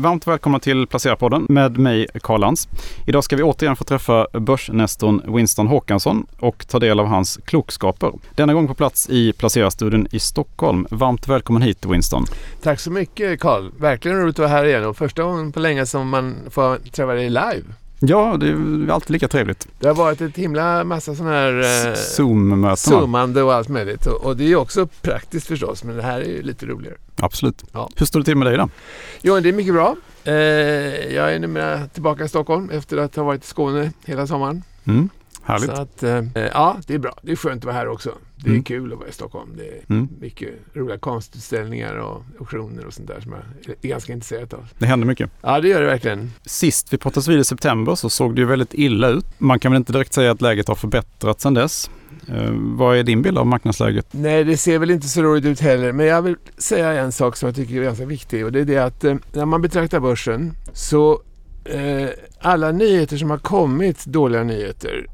Varmt välkomna till Placerarpodden med mig, Karl Lantz. Idag ska vi återigen få träffa börsnestorn Winston Håkansson och ta del av hans klokskaper. Denna gång på plats i Placerarstudion i Stockholm. Varmt välkommen hit Winston. Tack så mycket Karl. Verkligen roligt att vara här igen och första gången på länge som man får träffa dig live. Ja, det är alltid lika trevligt. Det har varit ett himla massa sådana här eh, Zoom-möten. Zoomande och allt möjligt. Och, och, det är också praktiskt förstås, men det här är ju lite roligare. Absolut. Ja. Hur står det till med dig då? Jo, det är mycket bra. Eh, jag är numera tillbaka i Stockholm efter att ha varit i Skåne hela sommaren. Mm. Härligt. Så att, eh, ja, det är bra. Det är skönt att vara här också. Det är mm. kul att vara i Stockholm. Det är mm. mycket roliga konstutställningar och auktioner och sånt där som jag är ganska intresserad av. Det händer mycket. Ja, det gör det verkligen. Sist vi pratades vid i september så såg det ju väldigt illa ut. Man kan väl inte direkt säga att läget har förbättrats sedan dess. Eh, vad är din bild av marknadsläget? Nej, det ser väl inte så roligt ut heller. Men jag vill säga en sak som jag tycker är ganska viktig och det är det att eh, när man betraktar börsen så eh, alla nyheter som har kommit, dåliga nyheter,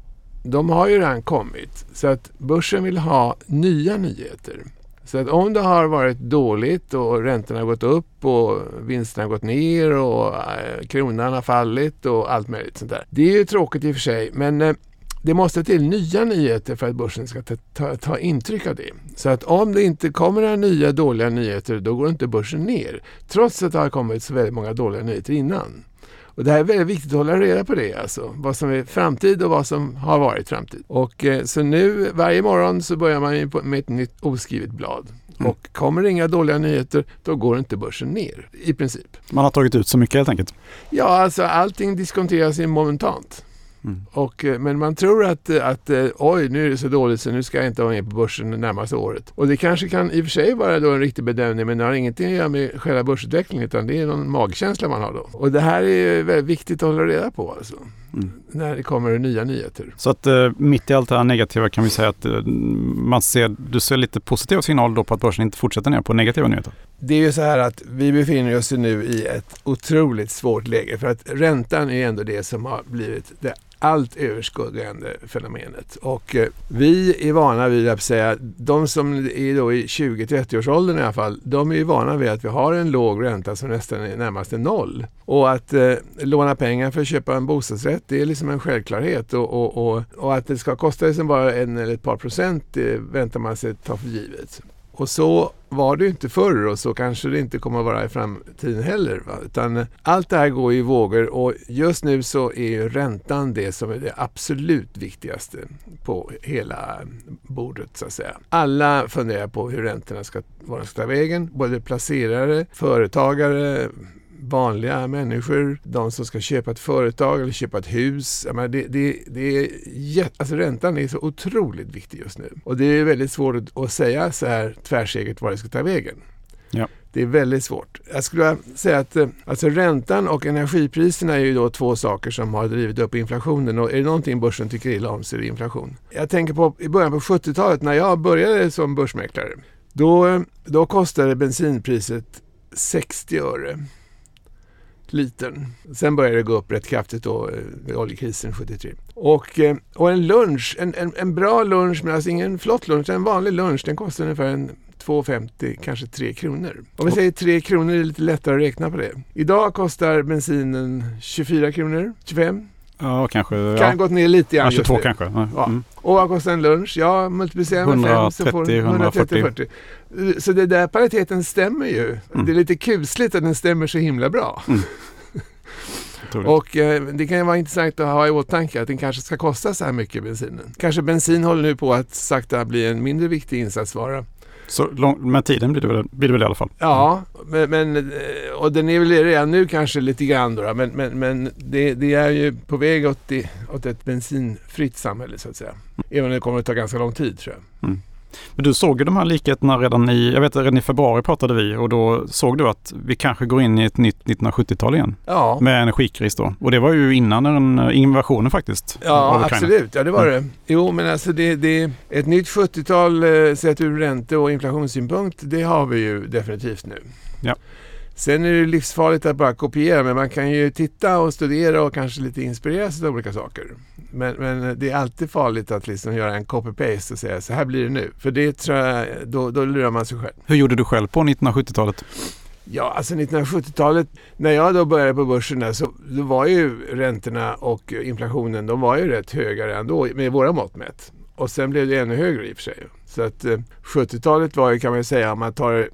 de har ju redan kommit. Så att börsen vill ha nya nyheter. Så att om det har varit dåligt och räntorna har gått upp och vinsterna har gått ner och eh, kronan har fallit och allt möjligt sånt där. Det är ju tråkigt i och för sig men eh, det måste till nya nyheter för att börsen ska ta, ta, ta, intryck av det. Så att om det inte kommer några nya dåliga nyheter då går inte börsen ner. Trots att det har kommit så väldigt många dåliga nyheter innan. Och det här är väldigt viktigt att hålla reda på det, alltså. vad som är framtid och vad som har varit framtid. Och eh, så nu varje morgon så börjar man med ett nytt oskrivet blad. Mm. Och kommer det inga dåliga nyheter, då går inte börsen ner i princip. Man har tagit ut så mycket helt enkelt? Ja, alltså allting diskonteras momentant. Mm. Och, eh, men man tror att, eh, att eh, oj, nu är det så dåligt så nu ska jag inte vara med på börsen det närmaste året. Och det kanske kan i och för sig vara då en riktig bedömning men det har ingenting att göra med själva börsutvecklingen utan det är någon magkänsla man har då. Och det här är väldigt viktigt att hålla reda på alltså. Mm. När det kommer nya nyheter. Så att eh, mitt i allt det här negativa kan vi säga att eh, man ser, du ser lite positiva signaler då på att börsen inte fortsätter ner på negativa nyheter? Det är ju så här att vi befinner oss nu i ett otroligt svårt läge för att räntan är ändå det som har blivit det allt överskuggande fenomenet. Och eh, vi är vana vid att säga, de som är då i 20-30-årsåldern i alla fall, de är ju vana vid att vi har en låg ränta som nästan är närmast noll. Och att eh, låna pengar för att köpa en bostadsrätt, det är liksom en självklarhet. Och, och, och, och att det ska kosta liksom bara en eller ett par procent, det väntar man sig ta för givet. Och så var det inte förr och så kanske det inte kommer att vara i framtiden heller. Va? Utan eh, allt det här går i vågor och just nu så är räntan det som är det absolut viktigaste på hela bordet så att säga. Alla funderar på hur räntorna ska, var ska ta vägen. Både placerare, företagare, vanliga människor, de som ska köpa ett företag eller köpa ett hus. Menar, det, det, det är jätt, alltså räntan är så otroligt viktig just nu. Och det är väldigt svårt att säga så här tvärsäkert var det ska ta vägen. Ja. Det är väldigt svårt. Jag skulle säga att eh, alltså räntan och energipriserna är ju då två saker som har drivit upp inflationen och är det någonting börsen tycker illa om så är det inflation. Jag tänker på i början på 70-talet när jag började som börsmäklare. Då, då kostade bensinpriset 60 öre litern. Sen började det gå upp rätt kraftigt då vid eh, oljekrisen 73. Och, eh, och en lunch, en, en, en bra lunch, men alltså ingen flott lunch, en vanlig lunch, den kostar ungefär en 2,50, kanske 3 kronor. Om vi säger 3 kronor är det lite lättare att räkna på det. Idag kostar bensinen 24 kronor, 25. Ja, kanske. Kan ha gått ner lite grann ja, 22 kanske. Ja. Mm. Och vad kostar en lunch? Ja, multiplicera med 5 så får 130, 40. Så det där pariteten stämmer ju. Mm. Det är lite kusligt att den stämmer så himla bra. Mm. Och eh, det kan ju vara intressant att ha i åtanke att den kanske ska kosta så här mycket bensinen. Kanske bensin håller nu på att sakta bli en mindre viktig insatsvara. Så lång, med tiden blir det, väl, blir det väl i alla fall? Ja, men, men, eh, och den är väl redan nu kanske lite grann då, men, men, men det, det, är ju på väg åt, det, åt ett bensinfritt samhälle så att säga. Mm. Även om det kommer att ta ganska lång tid tror jag. Mm. Men du såg ju de här likheterna redan i, jag vet redan i februari pratade vi och då såg du att vi kanske går in i ett nytt 1970-tal igen. Ja. Med energikris då. Och det var ju innan den invasionen faktiskt. Ja, absolut. Ja, det var mm. det. Jo, men alltså det, det ett nytt 70-tal eh, sett ur ränte och inflationssynpunkt, det har vi ju definitivt nu. Ja. Sen är det livsfarligt att bara kopiera men man kan ju titta och studera och kanske lite inspireras av olika saker. Men, men det är alltid farligt att liksom göra en copy-paste och säga så här blir det nu. För det tror jag, då, då lurar man sig själv. Hur gjorde du själv på 1970-talet? Ja, alltså 1970-talet, när jag då började på börsen där, så då var ju räntorna och inflationen, de var ju rätt höga redan då med våra mått mätt. Och sen blev det ännu högre i och för sig. Så att eh, 70-talet var ju, kan man säga, om man tar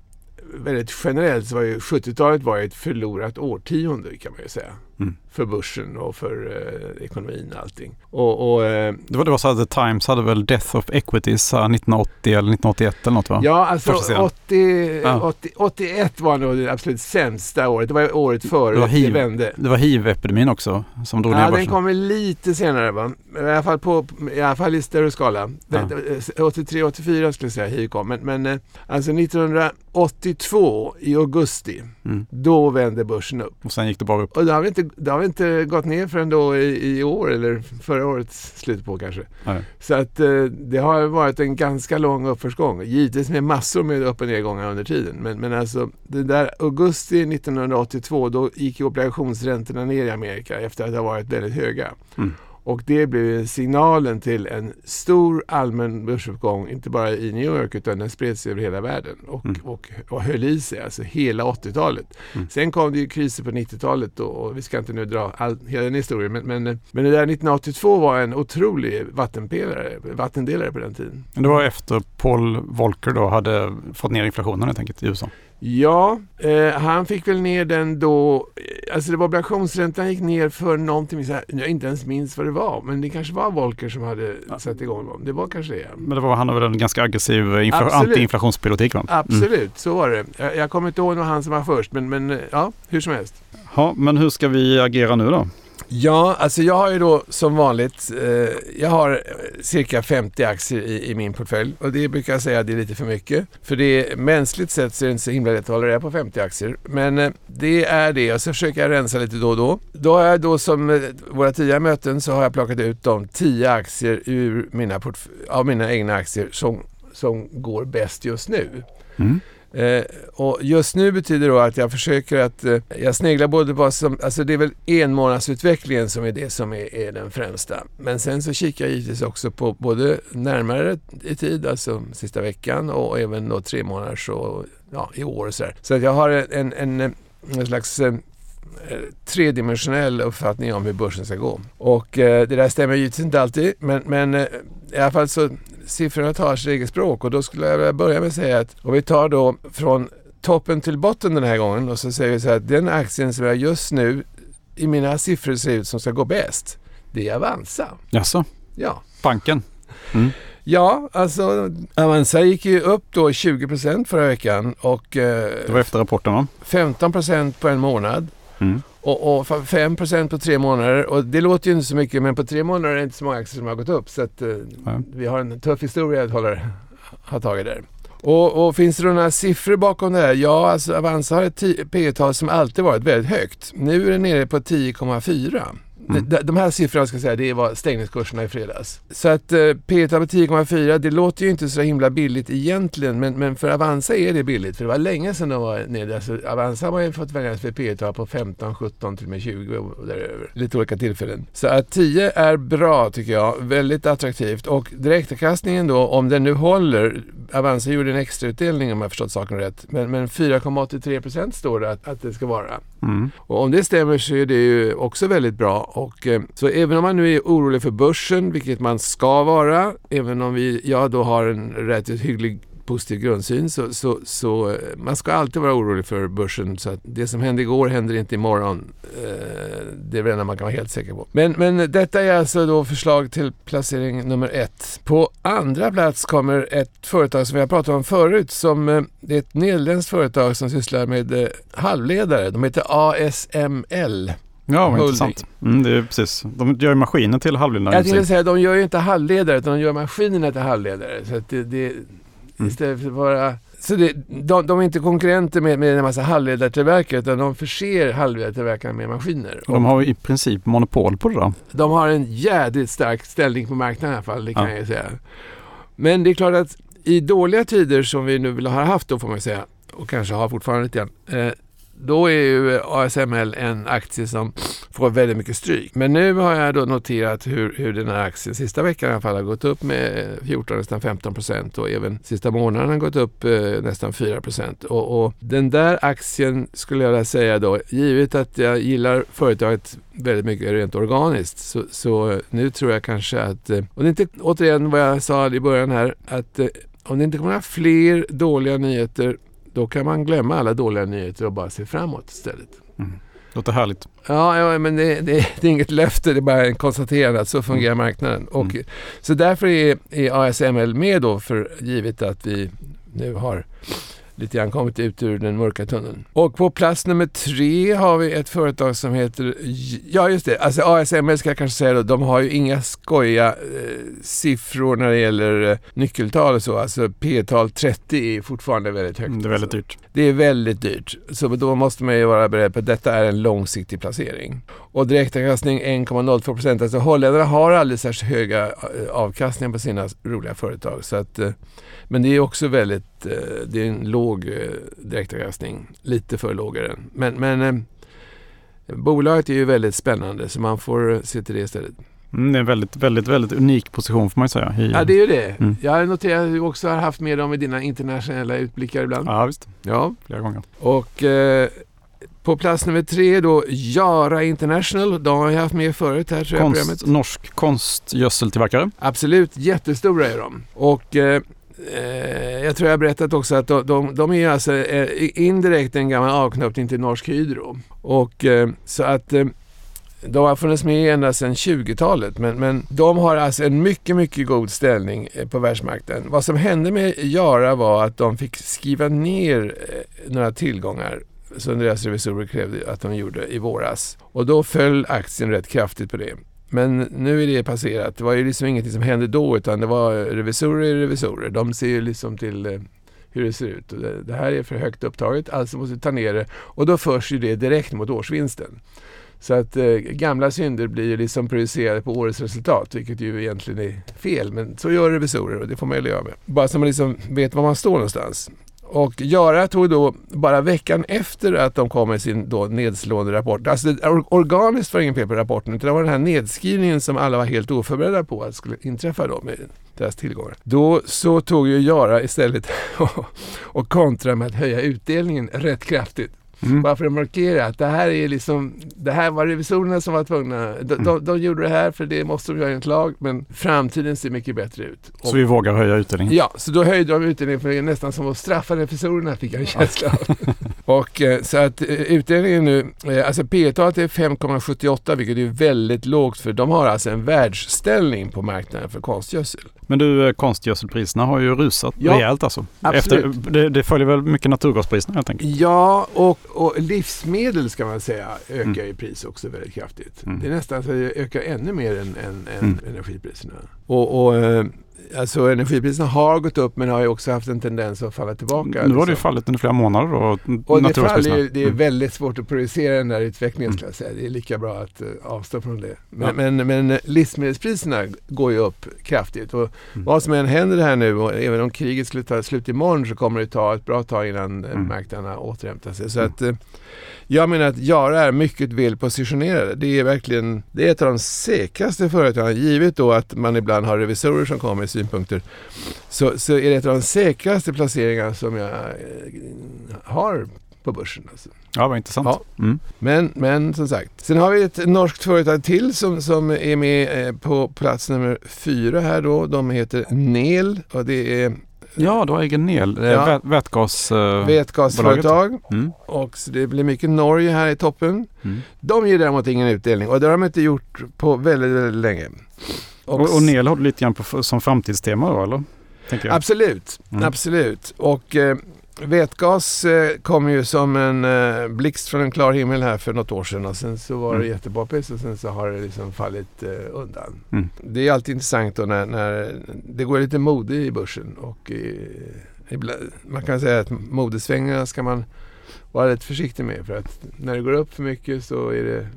väldigt generellt så var ju 70-talet var ett förlorat årtionde kan man ju säga. Mm. För börsen och för eh, ekonomin och allting. Och, och eh, det, var, det var så att The Times hade väl Death of Equities 1980 eller 1981 eller något va? Ja, alltså 80, ja. 80, 81 var nog det absolut sämsta året. Det var året före det, var hiv, det vände. Det var hiv-epidemin också som drog ja, ner börsen. den kommer lite senare va? I alla fall, på, i, alla fall i större skala. Ja. 83-84 skulle jag säga hiv kom. Men, men eh, alltså 1982 i augusti, mm. då vände börsen upp. Och sen gick det bara upp. Och det har vi inte det har inte gått ner förrän då i, i år eller förra årets slut på kanske. Nej. Så att eh, det har varit en ganska lång uppförsgång. Givetvis med massor med upp och nedgångar under tiden. Men, men alltså det där augusti 1982 då gick obligationsräntorna ner i Amerika efter att ha varit väldigt höga. Mm. Och det blev signalen till en stor allmän börsuppgång, inte bara i New York utan den spred sig över hela världen och, mm. och, och höll i sig, alltså hela 80-talet. Mm. Sen kom det ju kriser på 90-talet och, och, vi ska inte nu dra all, hela den historien, men, men, men det där 1982 var en otrolig vattenpelare, vattendelare på den tiden. Det var efter Paul Volcker då hade fått ner inflationen helt enkelt i USA? Ja, eh, han fick väl ner den då, alltså det var obligationsräntan gick ner för någonting, så här, jag inte ens minns vad det var, men det kanske var Volcker som hade ja. satt igång dem. Det var kanske det. Men det var, han har väl en ganska aggressiv infla- antiinflationspolitik va? Mm. Absolut, så var det. Jag, jag kommer inte ihåg vad han som var först, men, men ja, hur som helst. Ja, men hur ska vi agera nu då? Ja, alltså jag har ju då som vanligt, eh, jag har cirka 50 aktier i, i, min portfölj och det brukar jag säga det är lite för mycket. För det mänskligt sett så är det inte så himla lätt att hålla reda på 50 aktier. Men eh, det är det och så försöker jag rensa lite då och då. Då har jag då som eh, våra tidigare möten så har jag plockat ut de 10 aktier ur mina, av mina egna aktier som, som går bäst just nu. Mm. Eh, och just nu betyder det att jag försöker att, eh, jag sneglar både på, som, alltså det är väl enmånadsutvecklingen som är det som är, är, den främsta. Men sen så kikar jag givetvis också på både närmare i tid, alltså sista veckan och även då tre månader och ja, i år och så där. Så att jag har en, en, en, eh, en slags eh, tredimensionell uppfattning om hur börsen ska gå. Och eh, det där stämmer givetvis inte alltid, men, men eh, i alla fall så siffrorna tar sitt eget språk och då skulle jag vilja börja med att säga att om vi tar då från toppen till botten den här gången och så säger vi så här att den aktien som jag just nu i mina siffror ser ut som ska gå bäst, det är Avanza. Jaså? Ja. Banken? Mm. Ja, alltså Avanza gick ju upp då 20% förra veckan och... Eh, det var efter rapporten va? 15 på en månad. Mm. Och, och 5 på tre månader. Och det låter ju inte så mycket men på tre månader är det inte så många aktier som har gått upp. Så att, mm. vi har en tuff historia att hålla, ha tagit där. Och, och, finns det några siffror bakom det här? Ja, alltså Avanza har ett P tal som alltid varit väldigt högt. Nu är det nere på 10,4. Mm. De, de här siffrorna ska jag säga, det var stängningskurserna i fredags. Så att eh, P tal på 10,4, det låter ju inte så himla billigt egentligen, men, men för Avanza är det billigt. För det var länge sedan de var nere. Alltså, Avanza har ju fått väljas för P tal på 15, 17 till och med 20 och däröver. Lite olika tillfällen. Så att 10 är bra tycker jag. Väldigt attraktivt. Och direktavkastningen då, om den nu håller. Avanza gjorde en extrautdelning om jag förstått saken rätt. Men, men 4,83% står det att, att det ska vara. Mm. Och om det stämmer så är det ju också väldigt bra. Och, eh, så även om man nu är orolig för börsen, vilket man ska vara, även om vi, jag då har en rätt hygglig positiv grundsyn så, så, så, eh, man ska alltid vara orolig för börsen. Så att det som hände igår händer inte imorgon. Eh, det är det enda man kan vara helt säker på. Men, men detta är alltså då förslag till placering nummer ett. På andra plats kommer ett företag som vi har pratat om förut. Som, det är ett nederländskt företag som sysslar med halvledare. De heter ASML. Ja, vad intressant. Mm, det är precis. De gör maskiner till halvledare. Jag tänkte säga, de gör ju inte halvledare utan de gör maskinerna till halvledare. Så det, det, Mm. Istället för att vara... Så det, de, de är inte konkurrenter med, med en massa halvledartillverkare utan de förser halvledartillverkarna med maskiner. De har i princip monopol på det då? De har en jädrigt stark ställning på marknaden i alla fall, det kan ja. jag säga. Men det är klart att i dåliga tider som vi nu vill ha haft då får man säga och kanske har fortfarande lite grann. Eh, då är ju ASML en aktie som får väldigt mycket stryk. Men nu har jag då noterat hur, hur den här aktien sista veckan i alla fall har gått upp med 14, nästan 15 procent och även sista månaden har gått upp eh, nästan 4 procent. Och, och, den där aktien skulle jag vilja säga då, givet att jag gillar företaget väldigt mycket rent organiskt så, så eh, nu tror jag kanske att, eh, och det är inte återigen vad jag sa i början här, att eh, om det inte kommer fler dåliga nyheter då kan man glömma alla dåliga nyheter och bara se framåt istället. Mm. Låter härligt. Ja, ja men det, det, det, är inget löfte, det är bara en konstaterande att så fungerar mm. marknaden. Och, mm. Så därför är, är ASML med då, för givet att vi nu har lite grann kommit ut ur den mörka tunneln. Och på plats nummer tre har vi ett företag som heter, ja just det, alltså ASML ska jag kanske säga då, de har ju inga skoja eh, siffror när det gäller eh, nyckeltal och så. Alltså P-tal 30 är fortfarande väldigt högt. Mm, det är väldigt dyrt. Det är väldigt dyrt. Så då måste man ju vara beredd på att detta är en långsiktig placering. Och direktavkastning 1,02 procent. Alltså holländarna har alldeles särskilt höga eh, avkastningar på sina roliga företag. Så att, eh, men det är också väldigt, eh, det är en låg direktavkastning. Lite för låg är den. Men, men bolaget är ju väldigt spännande så man får se till det istället. Mm, det är en väldigt, väldigt, väldigt unik position får man ju säga. I, ja, det är ju det. Mm. Jag har noterat att du också har haft med dem i dina internationella utblickar ibland. Ja, visst. Ja. Flera gånger. Och eh, på plats nummer tre då, Jara International. De har jag haft med förut här tror Konst, jag programmet. Norsk konstgödseltillverkare. Absolut, jättestora är de. Och eh, eh, jag tror jag har berättat också att de, de, de är alltså eh, indirekt en gammal avknoppning till Norsk Hydro. Och eh, så att de har funnits med ända sedan 20-talet men, men de har alltså en mycket, mycket god ställning på världsmarknaden. Vad som hände med Jara var att de fick skriva ner några tillgångar som deras revisorer krävde att de gjorde i våras. Och då föll aktien rätt kraftigt på det. Men nu är det passerat. Det var ju liksom ingenting som hände då utan det var revisorer revisorer. De ser ju liksom till eh, hur det ser ut. Och det, det, här är för högt upptaget, alltså måste vi ta ner det. Och då förs ju det direkt mot årsvinsten. Så att eh, gamla synder blir ju liksom projicerade på årets resultat, vilket ju egentligen är fel. Men så gör revisorer och det får man ju leva med. Bara så man liksom vet var man står någonstans. Och Göra tog då bara veckan efter att de kom med sin då nedslående rapport. Alltså organiskt var det ingen fel på rapporten utan det var den här nedskrivningen som alla var helt oförberedda på att skulle inträffa då med deras tillgångar. Då så tog ju Göra istället och, och kontra med att höja utdelningen rätt kraftigt. Mm. Bara för att markera att det här är liksom, det här var revisorerna som var tvungna. De, mm. de, de gjorde det här för det måste de göra enligt lag, men framtiden ser mycket bättre ut. Och, så vi vågar höja utdelningen? Ja, så då höjde de utdelningen för nästan som att straffa revisorerna fick jag en känsla av. och eh, så att eh, utdelningen nu, eh, alltså P talet är 5,78 vilket är väldigt lågt för de har alltså en världsställning på marknaden för konstgödsel. Men du, konstgödselpriserna har ju rusat ja, rejält alltså. Efter, det, det följer väl mycket naturgaspriserna helt enkelt? Ja, och och livsmedel ska man säga ökar mm. i pris också väldigt kraftigt. Mm. Det är nästan så att det ökar ännu mer än, än, än mm. energipriserna. Och, och eh, Alltså energipriserna har gått upp men har ju också haft en tendens att falla tillbaka. Nu har liksom. det fallit under flera månader då. Och det, faller, det är mm. väldigt svårt att projicera den där utvecklingen ska jag säga. Det är lika bra att uh, avstå från det. Men, ja. men, men, livsmedelspriserna går ju upp kraftigt. Och mm. Vad som än händer här nu och även om kriget skulle ta slut imorgon så kommer det ta ett bra tag innan mm. marknaderna återhämtar sig. Så mm. att jag menar att Jara är mycket väl positionerade. Det är verkligen det är ett av de säkraste företagen. Givet då att man ibland har revisorer som kommer synpunkter så, så är det ett av de säkraste placeringarna som jag eh, har på börsen. Alltså. Ja, vad intressant. Ja. Mm. Men, men som sagt. Sen har vi ett norskt företag till som, som är med eh, på plats nummer fyra här då. De heter Nel och det är Ja, då äger Nel, ja. vätgas, uh, vätgasföretag. Mm. Och det blir mycket Norge här i toppen. Mm. De ger däremot ingen utdelning och det har de inte gjort på väldigt, väldigt länge. Och, och, och Nel har du lite grann på, som framtidstema då eller? Absolut, mm. absolut. Och eh, Vätgas eh, kom ju som en eh, blixt från en klar himmel här för något år sedan och sen så var det mm. jättepoppis och sen så har det liksom fallit eh, undan. Mm. Det är alltid intressant då när, när det går lite mode i börsen och ibland, man kan säga att modesvängarna ska man vara lite försiktig med för att när det går upp för mycket så är det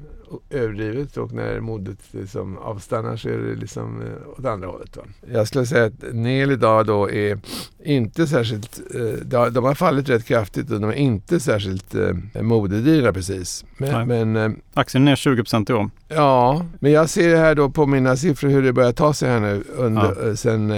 överdrivet och när modet liksom avstannar så är det liksom eh, åt andra hållet. Va? Jag skulle säga att NEL idag då är inte särskilt, eh, de har fallit rätt kraftigt och de är inte särskilt eh, modedyra precis. Men, men Aktien är ner 20 i år. Ja, men jag ser här då på mina siffror hur det börjar ta sig här nu under, ja. sen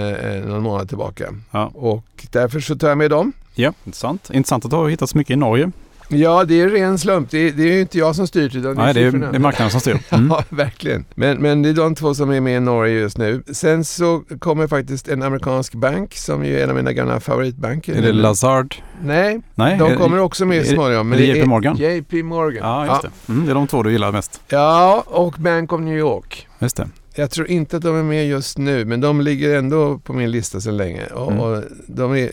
någon månad tillbaka. Ja. Och därför så tar jag med dem. Ja, intressant. Intressant att du har hittat så mycket i Norge. Ja, det är ren slump. Det är, det är ju inte jag som styr utan Nej, det är, det är marknaden som styr. Mm. ja, verkligen. Men, men det är de två som är med i Norge just nu. Sen så kommer faktiskt en amerikansk bank som ju är en av mina gamla favoritbanker. Är det Lazard? Nej, Nej de kommer också med så småningom. Är det JP Morgan? JP Morgan. Ja, just ja. det. Mm, det är de två du gillar mest. Ja, och Bank of New York. Just det. Jag tror inte att de är med just nu, men de ligger ändå på min lista sedan länge. Och, mm. och de är,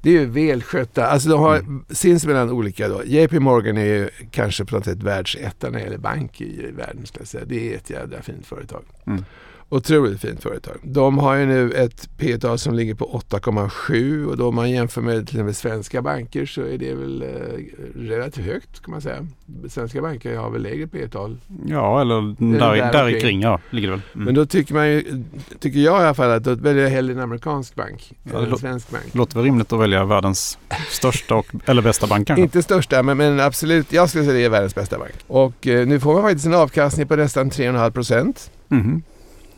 det är ju välskötta. Alltså de har mm. sinsemellan olika då. JP Morgan är ju kanske på något sätt världsetta när det gäller bank i, världen. Ska jag säga. Det är ett jävla fint företag. Mm. Otroligt fint företag. De har ju nu ett P tal som ligger på 8,7 och då om man jämför med till exempel svenska banker så är det väl eh, relativt högt kan man säga. Svenska banker har väl lägre P tal Ja, eller där, där, där kring ja, ligger det väl. Mm. Men då tycker man ju, tycker jag i alla fall att då väljer jag hellre en amerikansk bank ja, än en svensk bank. Låter väl rimligt att välja världens största och, eller bästa bank kanske? Inte största, men, men absolut. Jag skulle säga det är världens bästa bank. Och eh, nu får man faktiskt en avkastning på nästan 3,5 procent. Mm.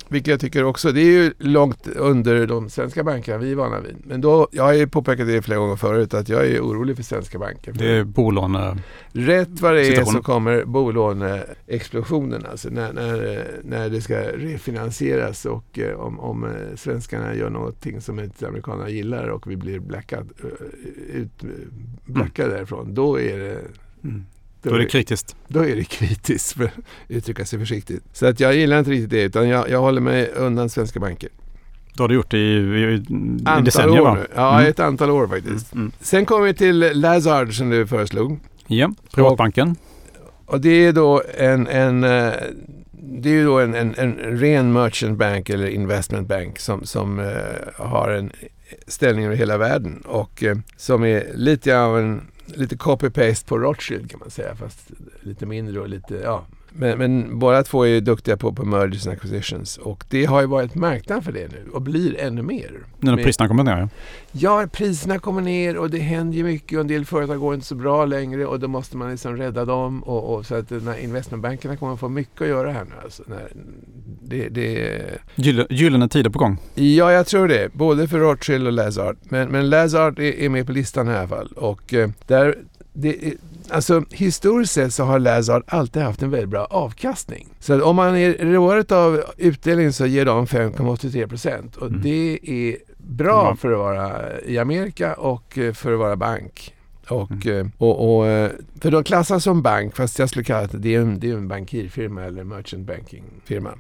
Vilket jag tycker också, det är ju långt under de svenska bankerna vi är vana vid. Men då, jag har ju påpekat det flera gånger förut att jag är orolig för svenska banker. Det är bolåne... Rätt vad det är så kommer bolåneexplosionen. Alltså när, när, när det ska refinansieras och eh, om, om eh, svenskarna gör någonting som inte amerikanerna gillar och vi blir blackad, eh, ut, blackade mm. därifrån. Då är det mm. Då, då är det kritiskt. Då är det kritiskt, för att uttrycka sig försiktigt. Så att jag gillar inte riktigt det, utan jag, jag håller mig undan svenska banker. Du har du gjort det i, i, i decennier va? Nu. Ja, mm. ett antal år faktiskt. Mm. Sen kommer vi till Lazard som du föreslog. Ja, privatbanken. Och, och det är då en, en eh, det är ju då en, en, en, ren merchant bank eller investment bank som, som uh, har en ställning över hela världen och uh, som är lite av en lite copy-paste på Rothschild kan man säga. Fast lite mindre och lite, ja. Men, men båda två är duktiga på, på mergers and acquisitions. Och det har ju varit marknaden för det nu och blir ännu mer. Nu när priserna kommer ner? Ja. ja, priserna kommer ner och det händer ju mycket och en del företag går inte så bra längre och då måste man liksom rädda dem. Och, och så att när investmentbankerna kommer att få mycket att göra här nu. Alltså, när, det, det... Gyllene tider på gång? Ja, jag tror det. Både för Rothschild och Lazard. Men, men Lazard är, är med på listan i alla fall. Och eh, där, det, alltså historiskt sett så har Lazard alltid haft en väldigt bra avkastning. Så om man är året av utdelning så ger de 5,83 procent. Och mm. det är bra mm. för att vara i Amerika och eh, för att vara bank. Och, mm. Eh, och, och, eh, för de klassas som bank fast jag skulle kalla det, det är en, det är en bankirfirma eller merchant banking firma.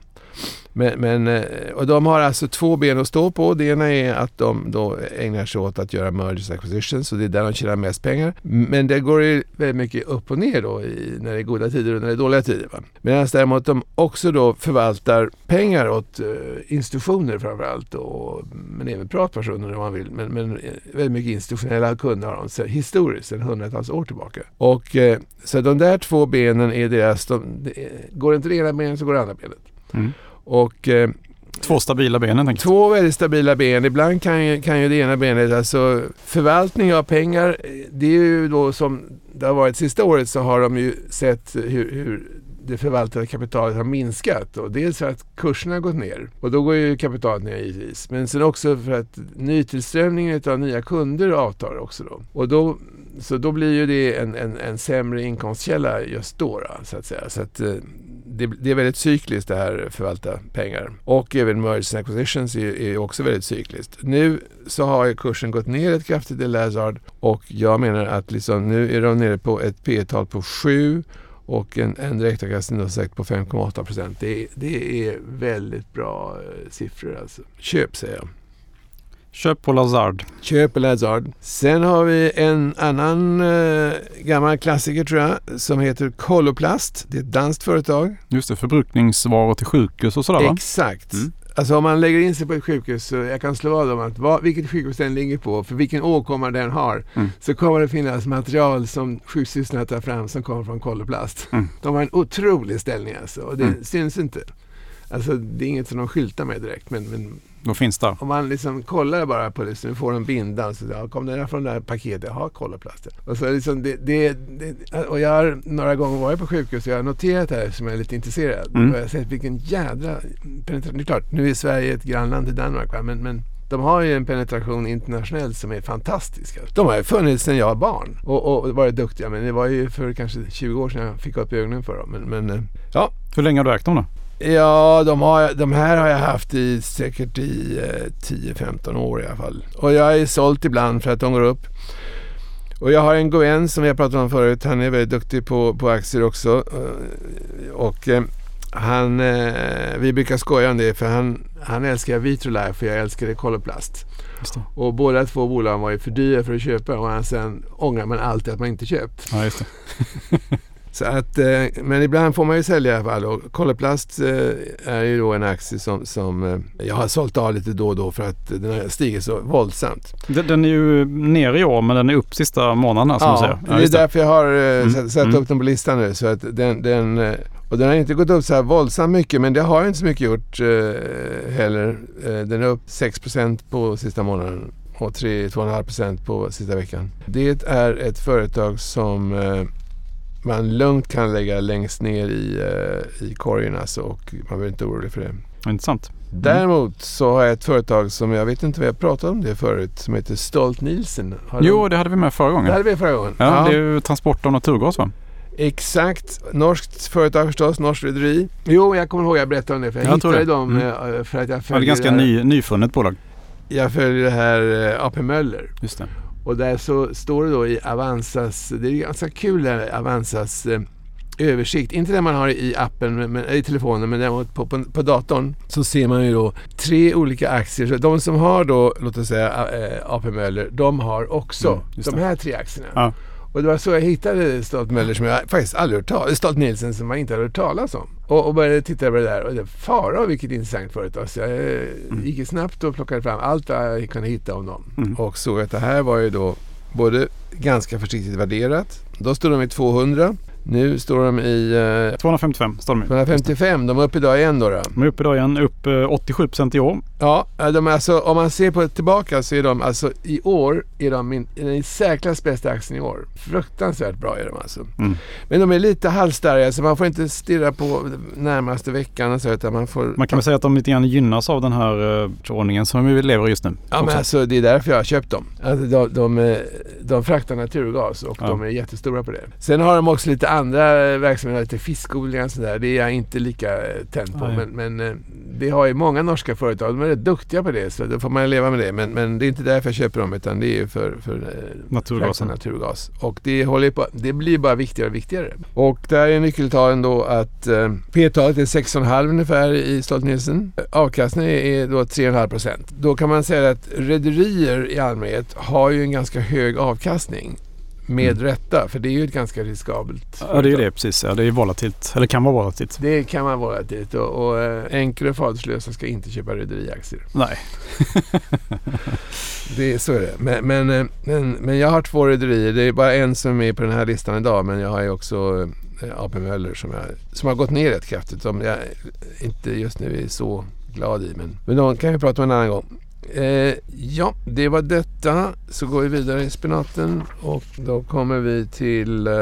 Men, men, eh, och de har alltså två ben att stå på. Det ena är att de då ägnar sig åt att göra mergers acquisitions och det är där de tjänar mest pengar. Men det går ju väldigt mycket upp och ner då i, när det är goda tider och när det är dåliga tider. Medan däremot de också då förvaltar pengar åt uh, institutioner framförallt och, men även privatpersoner om man vill. Men, men eh, väldigt mycket institutionella kunder har de sedan, historiskt sedan hundratals år tillbaka. Och uh, så de där två benen är deras, de, de, går inte det ena benet så går det andra benet. Mm. Och, eh, Två stabila ben Två väldigt stabila ben. Ibland kan ju, kan ju det ena benet, alltså förvaltning av pengar, det är ju då som det har varit sista året så har de ju sett hur, hur det förvaltade kapitalet har minskat. Och dels för att kurserna har gått ner och då går ju kapitalet ner givetvis. Men sen också för att nytillströmningen av nya kunder avtar också då. Och då så då blir ju det en, en, en sämre inkomstkälla just då, då så att säga. Så att, eh, det, det, är väldigt cykliskt det här förvalta pengar. Och även mergers and acquisitions är, är också väldigt cykliskt. Nu så har kursen gått ner ett kraftigt i Lazard och jag menar att liksom, nu är de nere på ett P tal på 7 och en, en direktavkastning på 5,8 procent. Det, det är väldigt bra eh, siffror alltså. Köp säger jag. Köp på Lazard. Köp på Lazard. Sen har vi en annan eh, gammal klassiker tror jag som heter Koloplast. Det är ett danskt företag. Just det, förbrukningsvaror till sjukhus och sådär va? Exakt. Mm. Alltså om man lägger in sig på ett sjukhus, så jag kan slå vad om att vad, vilket sjukhus den ligger på, för vilken åkomma den har, Mm. så kommer det finnas material som sjuksystrarna tar fram som kommer från Koloplast. Mm. De har en otrolig ställning alltså och det Mm. syns inte. Alltså det är inget som de skyltar med direkt men, men Vad finns där? om man liksom kollar bara på det så nu får en binda så ja, kom den här från det här paketet? Ja, Koloplast. Och, så liksom det, det, det, och jag har några gånger varit på sjukhus och jag har noterat det här som jag är lite intresserad. Mm. Och jag har sett vilken jädra penetration. Det är klart, nu är Sverige ett grannland till Danmark va? men, men de har ju en penetration internationellt som är fantastisk. De har ju funnits sedan jag var barn och, och varit duktiga. Men det var ju för kanske 20 år sedan jag fick upp ögonen för dem. Men, men eh, ja, Hur länge har du ägt dem då? Ja, de, har, de här har jag haft i säkert i eh, 10-15 år i alla fall. Och jag ju sålt ibland för att de går upp. Och jag har en Goen som har pratat om förut. Han är väldigt duktig på, på aktier också. Eh, Och eh, han, eh, vi brukar skoja om det för han, han älskar Vitrolife och jag. Just det. Och båda två bolagen var ju för dyra för att köpa och sen ångrar man alltid att man inte köpt. Ja, just det. Så att, eh, men ibland får man ju sälja i alla fall. Och Koloplast eh, är ju då en aktie som, som eh, jag har sålt av lite då och då för att den har stigit så våldsamt. Den, är ju ner i år men den är upp sista månaderna som du säger. det är därför jag har Mm, satt, mm. upp den på listan nu. Så att den, den, och den har inte gått upp så här våldsamt mycket men det har inte så mycket gjort heller. Den är upp 6% på sista månaden och 3-2,5 på sista veckan. Det är ett företag som man lugnt kan lägga längst ner i, eh, i korgen alltså, och man behöver inte orolig för det. Intressant. Däremot så har jag ett företag som jag vet inte vad jag pratade om det förut som heter Stolt Nielsen. Har de- Jo, det hade vi med förra gången. det hade vi förra gången. Ja, det är ju transport av naturgas va? Exakt. Norskt företag förstås, norskt rederi. Jo, jag kommer ihåg jag berättade om det för jag, Jag hittade dem Mm. eh, för att jag Ja, det är följer, ganska det ny, nyfunnet bolag. jag följer det här eh, AP Möller. Just det. Och där så står det då i Avanzas, det är ganska kul det här Avanzas eh, översikt. Inte den man har i appen, men, i telefonen, men däremot på, på, på datorn så ser man ju då tre olika aktier. Så de som har då, låt oss säga eh, AP Möller, de har också Mm, de här tre aktierna. Ja. Och det var så jag hittade Stolt Möller som jag faktiskt aldrig hört talas Stolt Nielsen som jag inte hade hört talas om. Och, och började titta på det där och det fara vilket intressant företag. Så jag eh, gick ju snabbt och plockade fram allt jag kunde hitta om dem. Mm. Och såg att det här var ju då både ganska försiktigt värderat. Då stod de i 200. Nu står de i eh, 255 står de i. 255. De är uppe idag igen då. då. De är uppe idag igen, upp eh, 87 procent i år. Ja, de är alltså, om man ser på tillbaka så är de alltså i år är de min, den i särklass bästa aktien i år. Fruktansvärt bra är de alltså. Mm. Men de är lite halvstarriga så man får inte stirra på närmaste veckan och så utan man får... Man kan väl säga att de lite grann gynnas av den här uh, ordningen som vi lever just nu. Ja men alltså det är därför jag har köpt dem. Alltså, de, de, eh, de fraktar naturgas och Ja. de är jättestora på det. Sen har de också lite andra eh, verksamheter, lite fiskodlingar och sådär. Det är jag inte lika eh, tänd på. Nej. Men, men eh, det har ju många norska företag. De är rätt duktiga på det så då får man leva med det. Men, men det är inte därför jag köper dem utan det är för, för eh, Naturgasen. naturgas. Och det, håller på, det blir bara viktigare och viktigare. Och där är nyckeltalen då att eh, P-talet är 6,5 ungefär i Stolt Nielsen. Avkastningen är då 3,5 procent. Då kan man säga att rederier i allmänhet har ju en ganska hög avkastning. Med Mm. rätta, för det är ju ett ganska riskabelt Ja, det är det precis. Ja, det är volatilt. Eller kan vara volatilt. Det kan vara dit och, och eh, enkla och faderslösa ska inte köpa rederiaktier. Nej. Det, så är det. Men, men, eh, men, men jag har två rederier. Det är bara en som är på den här listan idag. Men jag har ju också eh, AP Möller som, jag, som har gått ner rätt kraftigt. Som jag inte just nu är så glad i. Men, men de kan vi prata om en annan gång. Eh, ja, det var detta. Så går vi vidare i spenaten. Och då kommer vi till eh,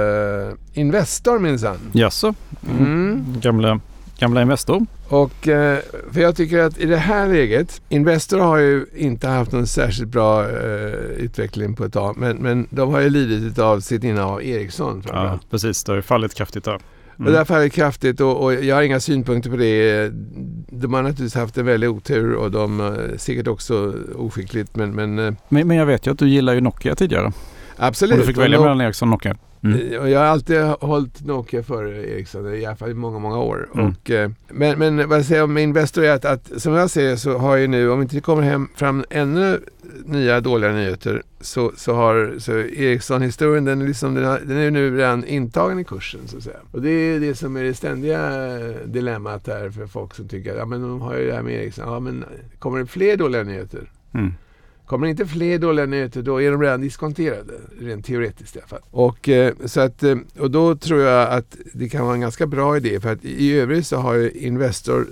Investor minsann. Jaså? Mm. Gamla, gamla Investor. Och eh, för jag tycker att i det här läget, Investor har ju inte haft någon särskilt bra eh, utveckling på ett tag. Men, men de har ju lidit av sitt innehav av Ericsson Ja, precis. Det har ju fallit kraftigt där. Och det har fallit kraftigt och, och jag har inga synpunkter på det. De har naturligtvis haft en väldig otur och de eh, säkert också oskickligt men, men eh, Men, men jag vet ju att du gillar ju Nokia tidigare. absolut. Och du fick välja mellan Ericsson och Nokia. Mm. Och jag har alltid hållit Nokia före Ericsson, i alla fall i många, många år. Mm. Och, eh, men, men vad jag säger om Investor är att, att som jag ser det så har ju nu, om inte det kommer hem fram ännu nya dåliga nyheter så, så har så Ericsson-historien den, är liksom, den, har, den är nu redan intagen i kursen så att säga. Och det är det som är det ständiga dilemmat här för folk som tycker att ja, men de har ju det här med Ericsson. Ja, men kommer det fler dåliga nyheter? Mm. Kommer det inte fler dåliga nyheter då är de redan diskonterade. Rent teoretiskt i alla fall. Och, eh, så att, eh, och då tror jag att det kan vara en ganska bra idé för att i övrigt så har ju Investor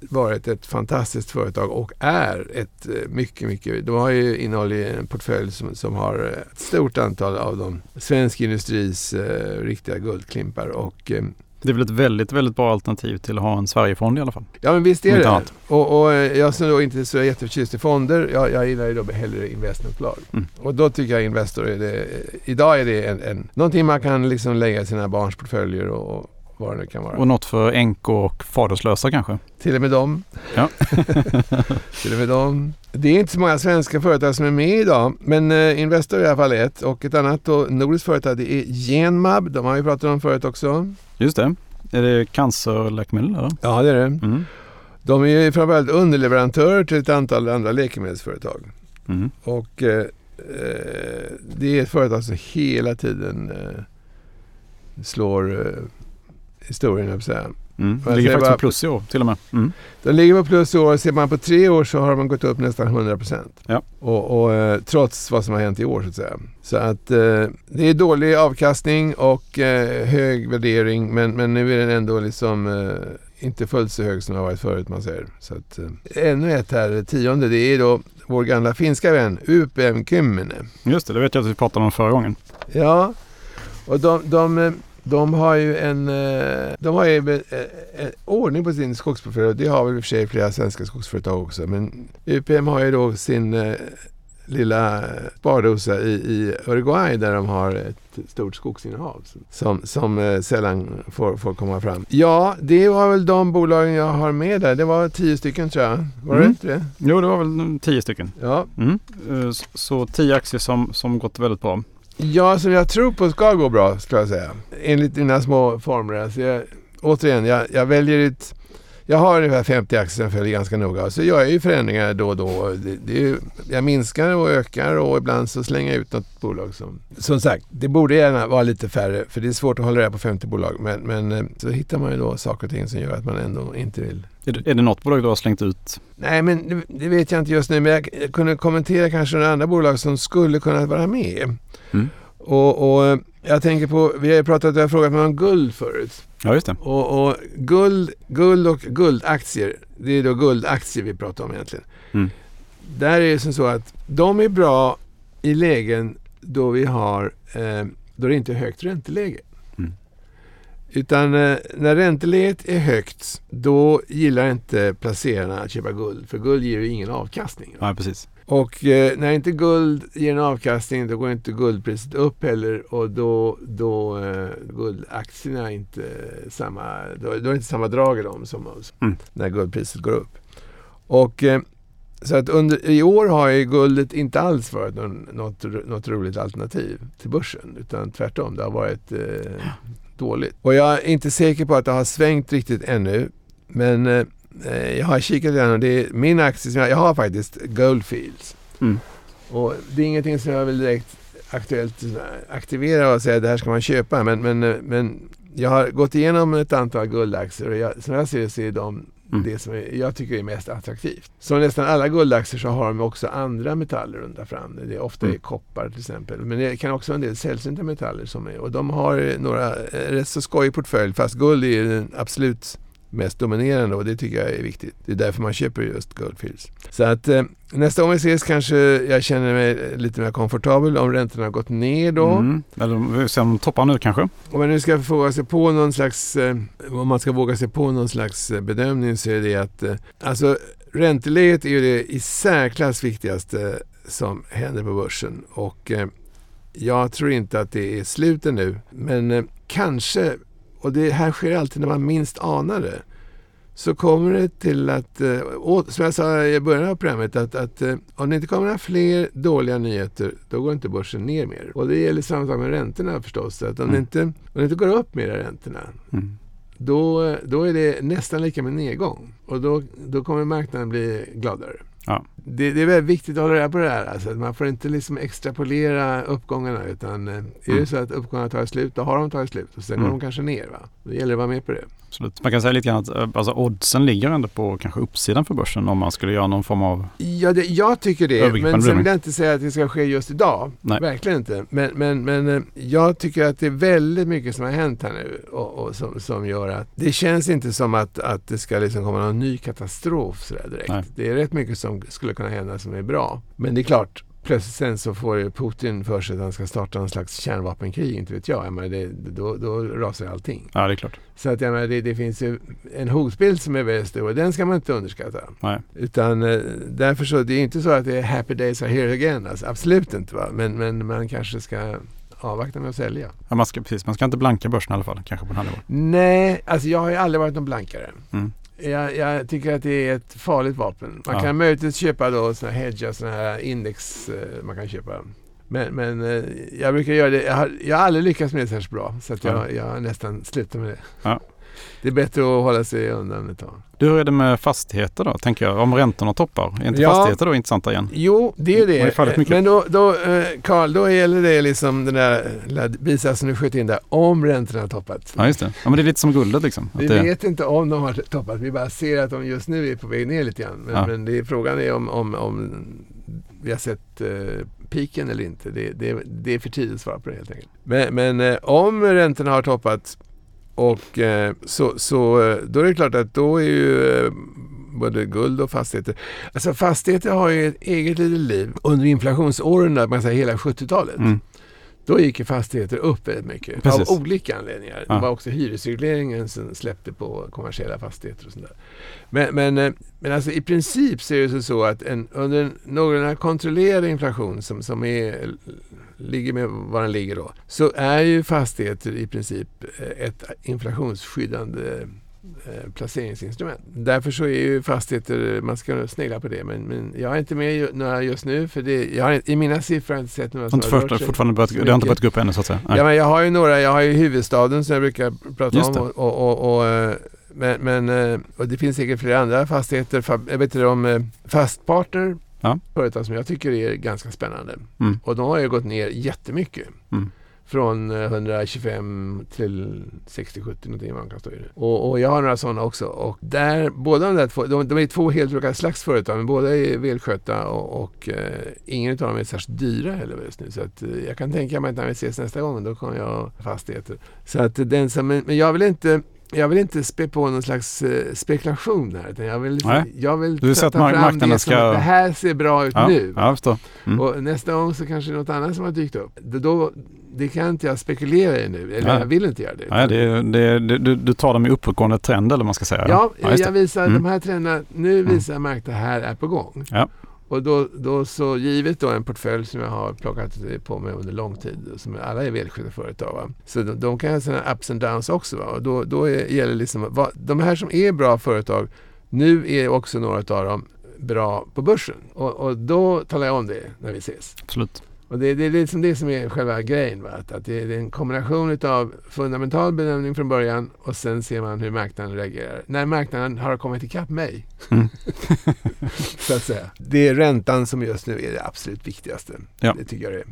varit ett fantastiskt företag och är ett eh, mycket, mycket. De har ju innehåll i en portfölj som, som har ett stort antal av de svensk industris eh, riktiga guldklimpar och eh, det är väl ett väldigt, väldigt bra alternativ till att ha en Sverigefond i alla fall. Ja men visst är det. annat. Och, och eh, jag som då inte är så jätteförtjust i fonder, jag, jag gillar ju då hellre investmentbolag. Mm. Och då tycker jag Investor är det, idag är det en, en, någonting man kan liksom lägga i sina barns portföljer och, och vad det nu kan vara. Och något för änkor och faderslösa kanske. Till och med dem. Ja. Till och med dem. Det är inte så många svenska företag som är med idag, men eh, Investor är i alla fall ett. Och ett annat då, nordiskt företag, det är Genmab. De har vi pratat om förut också. Just det. Är det cancerläkemedel eller? Ja, det är det. Mm. De är framförallt underleverantörer till ett antal andra läkemedelsföretag. Mm. Och eh, eh, det är ett företag som hela tiden eh, slår eh, historien, jag säga. Mm. Ligger faktiskt på plus i år till och med. Mm. De ligger på plus i år. Ser man på tre år så har de gått upp nästan 100 procent. Ja. Och, och, eh, trots vad som har hänt i år så att säga. Så att eh, det är dålig avkastning och eh, hög värdering. Men, men nu är den ändå liksom eh, inte fullt så hög som den har varit förut man säger. Så att, eh, ännu ett här, tionde, det är då vår gamla finska vän UPM Kymmene. Just det, det vet jag att vi pratade om förra gången. Ja, och de, de, eh, de har ju en, eh, de har ju en, en ordning på sin skogsportfölj. och Det har väl i och för sig flera svenska skogsföretag också. Men UPM har ju då sin eh, lilla spardosa i, i Uruguay där de har ett stort skogsinnehav som, som eh, sällan får, får komma fram. Ja, det var väl de bolagen jag har med där. Det var tio stycken tror jag. Var det Mm. inte det? Jo, det var väl tio stycken. Ja. Mm. Eh, Så tio aktier som, som gått väldigt bra. Ja, som jag tror på ska gå bra, skulle jag säga. Enligt mina små formler. Alltså jag, återigen, jag, jag väljer ett jag har ungefär 50 aktier som jag följer ganska noga. Så gör jag ju förändringar då och då. Det, det ju- jag minskar och ökar och ibland så slänger jag ut något bolag som... Som sagt, det borde gärna vara lite färre för det är svårt att hålla reda på 50 bolag. Men, men eh, så hittar man ju då saker och ting som gör att man ändå inte vill Är det, är det något bolag du har slängt ut? Nej, men det, det vet jag inte just nu. Men jag, jag kunde kommentera kanske några andra bolag som skulle kunna vara med. Mm. Och, och jag tänker på, vi har ju pratat, jag har frågat mig om guld förut. Ja, just det. Och, och guld, guld och guldaktier, det är då guldaktier vi pratar om egentligen. Mm. Där är det som så att de är bra i lägen då vi har, eh, då det inte är högt ränteläge. Mm. Utan eh, när ränteläget är högt, då gillar inte placerarna att köpa guld. För guld ger ju ingen avkastning. Ja, precis. Och eh, när inte guld ger en avkastning då går inte guldpriset upp heller och då, då eh, guldaktierna inte samma, då, då är det inte samma drag i dem som Mm. när guldpriset går upp. Och eh, så att under, i år har ju guldet inte alls varit någon, något, något roligt alternativ till börsen utan tvärtom, det har varit eh, dåligt. Och jag är inte säker på att det har svängt riktigt ännu men eh, Jag har kikat och det är min aktie som jag, jag har faktiskt Goldfields. Mm. Och det är ingenting som jag vill direkt aktuellt sådär aktivera och säga att det här ska man köpa. Men, men, eh, men jag har gått igenom ett antal guldaktier och jag, som jag ser det så är de Mm. det som är, jag tycker är mest attraktivt. Som nästan alla guldaktier så har de också andra metaller under fram. Det är ofta Mm. koppar till exempel. Men det kan också vara en del sällsynta metaller som är. Och de har några eh, rätt så skojig portfölj. Fast guld är den absolut mest dominerande och det tycker jag är viktigt. Det är därför man köper just Goldfields. Så att eh, nästa gång vi ses kanske jag känner mig lite mer komfortabel om räntorna har gått ner då. Mm. Eller vi får se om de toppar nu kanske. Om man nu ska våga sig på någon slags, eh, om man ska våga sig på någon slags eh, bedömning så är det att eh, alltså ränteläget är ju det i särklass viktigaste som händer på börsen och eh, jag tror inte att det är slutet nu men eh, kanske, och det här sker alltid när man minst anar det, så kommer det till att, eh, som jag sa i början av programmet, att, att eh, om det inte kommer några fler dåliga nyheter, då går inte börsen ner mer. Och det gäller samma sak med räntorna förstås. Att om, mm. det, inte, om det inte går upp mer räntorna, mm. då, då är det nästan lika med nedgång. Och då, då kommer marknaden bli gladare. Ja. Det, det, är väldigt viktigt att hålla reda på det här. Alltså, man får inte liksom extrapolera uppgångarna. Utan eh, är det mm. så att uppgångarna tar slut, då har de tagit slut. Och sen mm. går de kanske ner. Va? Då gäller det att vara med på det. Absolut. Man kan säga lite grann att eh, alltså, oddsen ligger ändå på kanske uppsidan för börsen om man skulle göra någon form av Ja, det, jag tycker det. Men sen vill jag inte säga att det ska ske just idag. Nej. Verkligen inte. Men, men, men eh, jag tycker att det är väldigt mycket som har hänt här nu och, och som, som gör att det känns inte som att, att det ska liksom komma någon ny katastrof så direkt. Nej. Det är rätt mycket som skulle kunna hända som är bra. Men det är klart, plötsligt sen så får Putin för sig att han ska starta en slags kärnvapenkrig, inte vet jag. jag menar, det, då, då rasar allting. Ja, det är klart. Så att jag menar, det, det finns ju en hotbild som är väldigt stor och den ska man inte underskatta. Nej. Utan eh, därför så, det är inte så att det är happy days are here again. Alltså, absolut inte. Va? Men, men man kanske ska avvakta med att sälja. Ja, man, ska, precis, man ska inte blanka börsen i alla fall, kanske på den här nivån. Nej, alltså jag har ju aldrig varit någon blankare. Mm. Jag, jag, tycker att det är ett farligt vapen. Man ja. kan möjligtvis köpa då såna hedga, såna här index eh, man kan köpa. Men, men eh, jag brukar göra det. Jag har, jag har aldrig lyckats med det särskilt bra. Så att jag, ja. jag har nästan slutat med det. Ja det är bättre att hålla sig undan ett tag. Du, hur är det med fastigheter då, tänker jag? Om räntorna toppar, är inte ja, fastigheter då intressanta igen? Jo, det är det. Men då, då eh, Carl, då gäller det liksom den där bisatsen du sköt in där, om räntorna har toppat. Ja, just det. Ja, men det är lite som guldet liksom. Vi det... vet inte om de har toppat, vi bara ser att de just nu är på väg ner lite grann. Men, ja. men det är, frågan är om, om, om vi har sett eh, piken eller inte. Det, det, det, är för tidigt att svara på det helt enkelt. Men, men eh, om räntorna har toppat och eh, så, så eh, då är det klart att då är ju eh, både guld och fastigheter. Alltså fastigheter har ju ett eget litet liv under inflationsåren, man säger hela 70-talet. Mm. Då gick ju fastigheter upp väldigt mycket Precis. av olika anledningar. Ja. Det var också hyresregleringen som släppte på kommersiella fastigheter och sånt där. Men, men, men alltså i princip så är det så att en, under en någorlunda kontrollerad inflation som, som är ligger med var den ligger då, så är ju fastigheter i princip eh, ett inflationsskyddande eh, placeringsinstrument. Därför så är ju fastigheter, man ska snegla på det, men, men jag är inte med några just nu för det, jag har, i mina siffror har jag inte sett några som har rört fortfarande börjat, Det har inte börjat gå upp ännu så att säga? Nej. Ja, men jag har ju några, jag har ju huvudstaden som jag brukar prata om och, och, och, och eh, men, men och det finns säkert flera andra fastigheter. Jag vet inte om Fastpartner Ja. Företag som jag tycker är ganska spännande. Mm. Och de har ju gått ner jättemycket. Mm. Från 125 eh, till 60-70 någonting man kan stå i Och, och jag har några sådana också. Och där, båda de där två, de, de är två helt olika slags företag men båda är välskötta och, och eh, ingen av dem är särskilt dyra heller just nu. Så att, eh, jag kan tänka mig att när vi ses nästa gång då kommer jag ha fastigheter. Så att den som, men jag vill inte jag vill inte spä på någon slags eh, spekulation här. Utan jag vill, Nej. jag vill du ta fram det som ska... att det här ser bra ut ja, nu. Ja, mm. Och nästa gång så kanske något annat som har dykt upp. Då, det kan inte jag spekulera i nu, eller ja. jag vill inte göra det. Ja, det, det, det du, du tar dem i uppåtgående trend eller vad man ska säga? Ja, ja jag visar mm. de här trenderna. Nu mm. visar mm. marknaden här är på gång. Ja. Och då, då så givet då en portfölj som jag har plockat på mig under lång tid, som alla är välskötta företag. Va? Så de, de kan ha sina ups and downs också. Va? Och då, då är, gäller liksom, va, de här som är bra företag, nu är också några av dem bra på börsen. Och, och då talar jag om det när vi ses. Absolut. Och det, det är liksom det som är själva grejen. Va? Att, att det är en kombination av fundamental bedömning från början och sen ser man hur marknaden reagerar. När marknaden har kommit ikapp mig. Mm. så att säga. Det är räntan som just nu är det absolut viktigaste. Ja. Det tycker jag det är.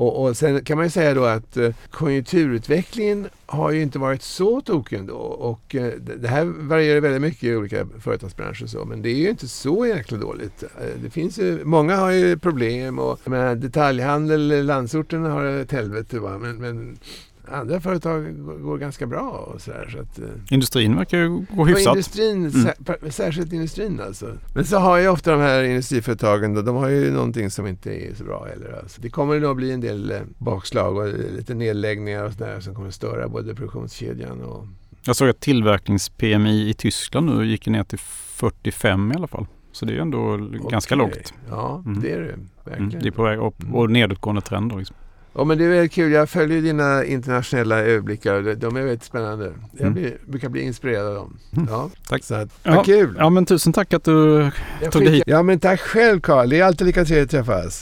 Och, och sen kan man ju säga då att eh, konjunkturutvecklingen har ju inte varit så tokig ändå. Och eh, det här varierar väldigt mycket i olika företagsbranscher och så. Men det är ju inte så jäkla dåligt. Eh, det finns ju, många har ju problem och menar, detaljhandel, landsorten har ett helvete. Va? Men, men andra företag går ganska bra. Och så, här, så att, eh, industrin verkar ju gå hyfsat. Industrin, mm. Särskilt industrin alltså. Men så har ju ofta de här industriföretagen, då, de har ju någonting som inte är så bra heller. Alltså. Det kommer nog bli en del eh, bakslag och lite nedläggningar och sådär som kommer störa både produktionskedjan och... Jag såg att tillverknings-PMI i Tyskland nu gick ner till 45 i alla fall. Så det är ändå okay. ganska lågt. Ja, mm. det är det verkligen. Mm. Det är på väg upp och nedåtgående trend. Liksom. Ja, men det är väldigt kul. Jag följer dina internationella överblickar. De är väldigt spännande. Jag Mm. blir, brukar bli inspirerad av dem. Mm. Ja, Tack. Så att, Ja. vad kul! Ja men tusen tack att du Jag tog dig hit. Ja, men tack själv Carl. Det är alltid lika trevligt att träffas.